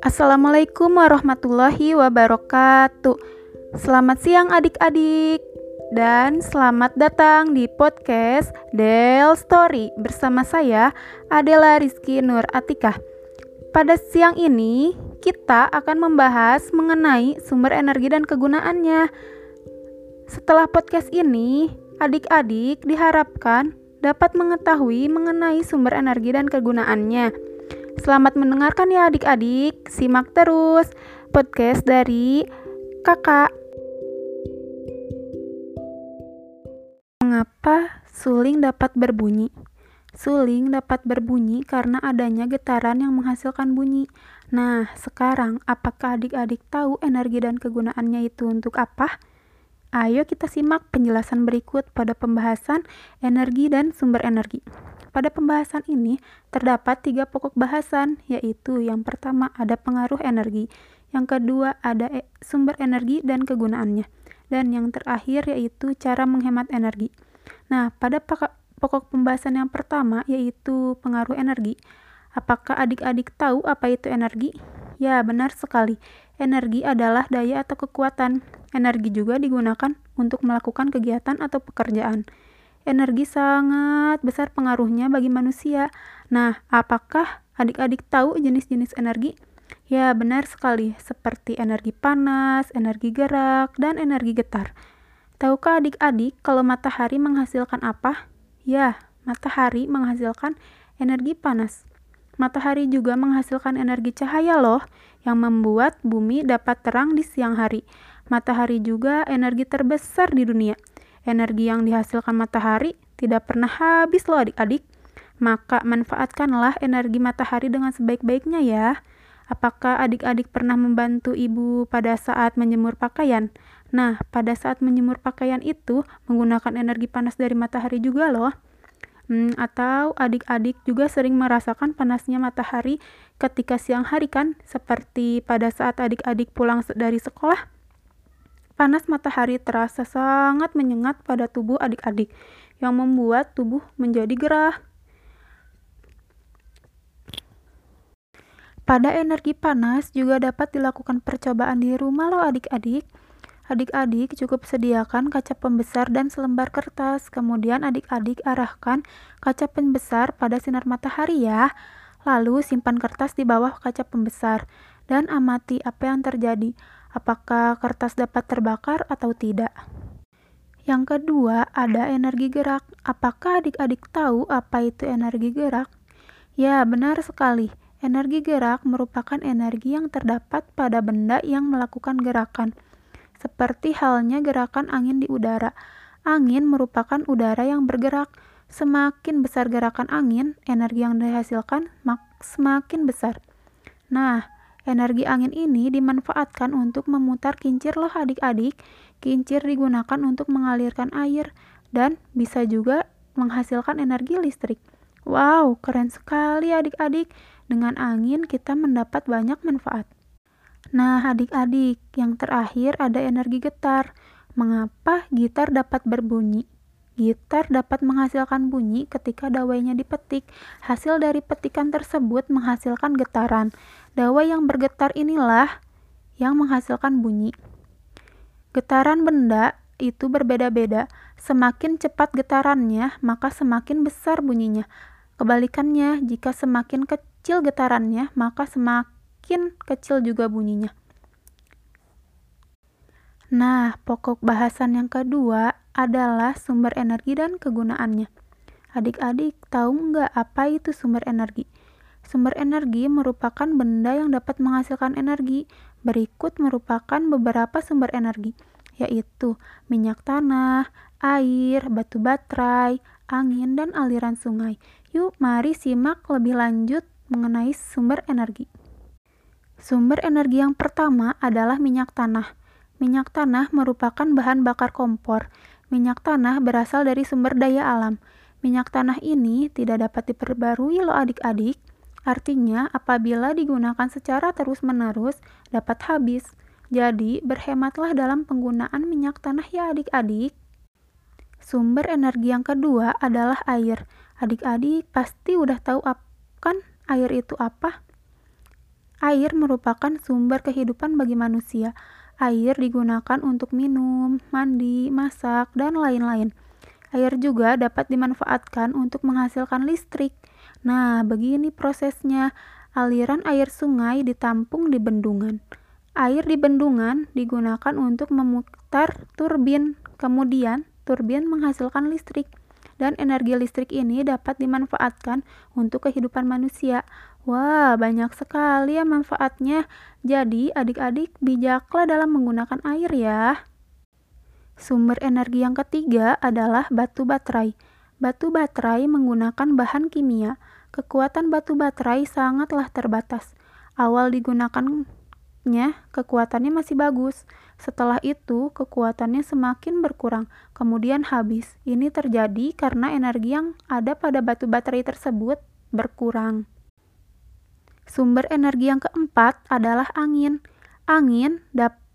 Assalamualaikum warahmatullahi wabarakatuh. Selamat siang adik-adik dan selamat datang di podcast Del Story bersama saya Adela Rizky Nur Atikah. Pada siang ini kita akan membahas mengenai sumber energi dan kegunaannya. Setelah podcast ini, adik-adik diharapkan dapat mengetahui mengenai sumber energi dan kegunaannya. Selamat mendengarkan ya adik-adik. Simak terus podcast dari Kakak. Mengapa suling dapat berbunyi? Suling dapat berbunyi karena adanya getaran yang menghasilkan bunyi. Nah, sekarang apakah adik-adik tahu energi dan kegunaannya itu untuk apa? Ayo kita simak penjelasan berikut pada pembahasan energi dan sumber energi. Pada pembahasan ini terdapat tiga pokok bahasan, yaitu yang pertama ada pengaruh energi, yang kedua ada e sumber energi dan kegunaannya, dan yang terakhir yaitu cara menghemat energi. Nah, pada pokok pembahasan yang pertama yaitu pengaruh energi, apakah adik-adik tahu apa itu energi? Ya, benar sekali. Energi adalah daya atau kekuatan Energi juga digunakan untuk melakukan kegiatan atau pekerjaan. Energi sangat besar pengaruhnya bagi manusia. Nah, apakah adik-adik tahu jenis-jenis energi? Ya, benar sekali, seperti energi panas, energi gerak, dan energi getar. Tahukah adik-adik kalau matahari menghasilkan apa? Ya, matahari menghasilkan energi panas. Matahari juga menghasilkan energi cahaya loh, yang membuat bumi dapat terang di siang hari. Matahari juga energi terbesar di dunia. Energi yang dihasilkan matahari tidak pernah habis loh adik-adik. Maka manfaatkanlah energi matahari dengan sebaik-baiknya ya. Apakah adik-adik pernah membantu ibu pada saat menjemur pakaian? Nah, pada saat menjemur pakaian itu menggunakan energi panas dari matahari juga loh. Hmm, atau adik-adik juga sering merasakan panasnya matahari ketika siang hari kan? Seperti pada saat adik-adik pulang dari sekolah Panas matahari terasa sangat menyengat pada tubuh adik-adik, yang membuat tubuh menjadi gerah. Pada energi panas juga dapat dilakukan percobaan di rumah loh adik-adik. Adik-adik cukup sediakan kaca pembesar dan selembar kertas, kemudian adik-adik arahkan kaca pembesar pada sinar matahari ya. Lalu simpan kertas di bawah kaca pembesar dan amati apa yang terjadi apakah kertas dapat terbakar atau tidak. Yang kedua, ada energi gerak. Apakah adik-adik tahu apa itu energi gerak? Ya, benar sekali. Energi gerak merupakan energi yang terdapat pada benda yang melakukan gerakan, seperti halnya gerakan angin di udara. Angin merupakan udara yang bergerak. Semakin besar gerakan angin, energi yang dihasilkan semakin besar. Nah, Energi angin ini dimanfaatkan untuk memutar kincir loh adik-adik. Kincir digunakan untuk mengalirkan air dan bisa juga menghasilkan energi listrik. Wow, keren sekali adik-adik. Dengan angin kita mendapat banyak manfaat. Nah, adik-adik, yang terakhir ada energi getar. Mengapa gitar dapat berbunyi? Gitar dapat menghasilkan bunyi ketika dawainya dipetik. Hasil dari petikan tersebut menghasilkan getaran. Dawai yang bergetar inilah yang menghasilkan bunyi. Getaran benda itu berbeda-beda. Semakin cepat getarannya, maka semakin besar bunyinya. Kebalikannya, jika semakin kecil getarannya, maka semakin kecil juga bunyinya. Nah, pokok bahasan yang kedua adalah sumber energi dan kegunaannya. Adik-adik tahu nggak apa itu sumber energi? Sumber energi merupakan benda yang dapat menghasilkan energi. Berikut merupakan beberapa sumber energi, yaitu minyak tanah, air, batu baterai, angin, dan aliran sungai. Yuk, mari simak lebih lanjut mengenai sumber energi. Sumber energi yang pertama adalah minyak tanah. Minyak tanah merupakan bahan bakar kompor. Minyak tanah berasal dari sumber daya alam. Minyak tanah ini tidak dapat diperbarui loh adik-adik. Artinya, apabila digunakan secara terus-menerus, dapat habis. Jadi, berhematlah dalam penggunaan minyak tanah ya adik-adik. Sumber energi yang kedua adalah air. Adik-adik pasti udah tahu kan air itu apa? Air merupakan sumber kehidupan bagi manusia. Air digunakan untuk minum, mandi, masak, dan lain-lain. Air juga dapat dimanfaatkan untuk menghasilkan listrik. Nah, begini prosesnya. Aliran air sungai ditampung di bendungan. Air di bendungan digunakan untuk memutar turbin. Kemudian, turbin menghasilkan listrik dan energi listrik ini dapat dimanfaatkan untuk kehidupan manusia. Wah, banyak sekali ya manfaatnya. Jadi, adik-adik bijaklah dalam menggunakan air ya. Sumber energi yang ketiga adalah batu baterai. Batu baterai menggunakan bahan kimia. Kekuatan batu baterai sangatlah terbatas. Awal digunakannya, kekuatannya masih bagus. Setelah itu, kekuatannya semakin berkurang, kemudian habis. Ini terjadi karena energi yang ada pada batu baterai tersebut berkurang. Sumber energi yang keempat adalah angin. Angin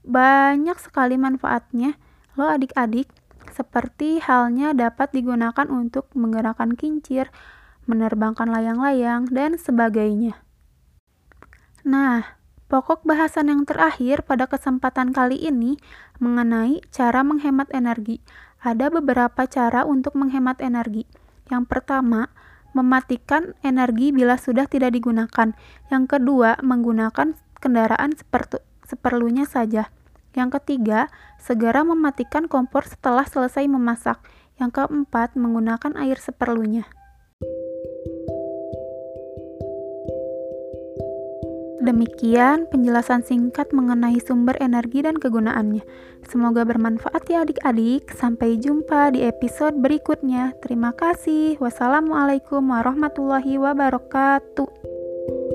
banyak sekali manfaatnya Lo adik-adik, seperti halnya dapat digunakan untuk menggerakkan kincir, menerbangkan layang-layang, dan sebagainya. Nah, pokok bahasan yang terakhir pada kesempatan kali ini mengenai cara menghemat energi. Ada beberapa cara untuk menghemat energi. Yang pertama, mematikan energi bila sudah tidak digunakan. Yang kedua, menggunakan kendaraan seperlunya saja. Yang ketiga, segera mematikan kompor setelah selesai memasak. Yang keempat, menggunakan air seperlunya. Demikian penjelasan singkat mengenai sumber energi dan kegunaannya. Semoga bermanfaat ya adik-adik. Sampai jumpa di episode berikutnya. Terima kasih. Wassalamualaikum warahmatullahi wabarakatuh.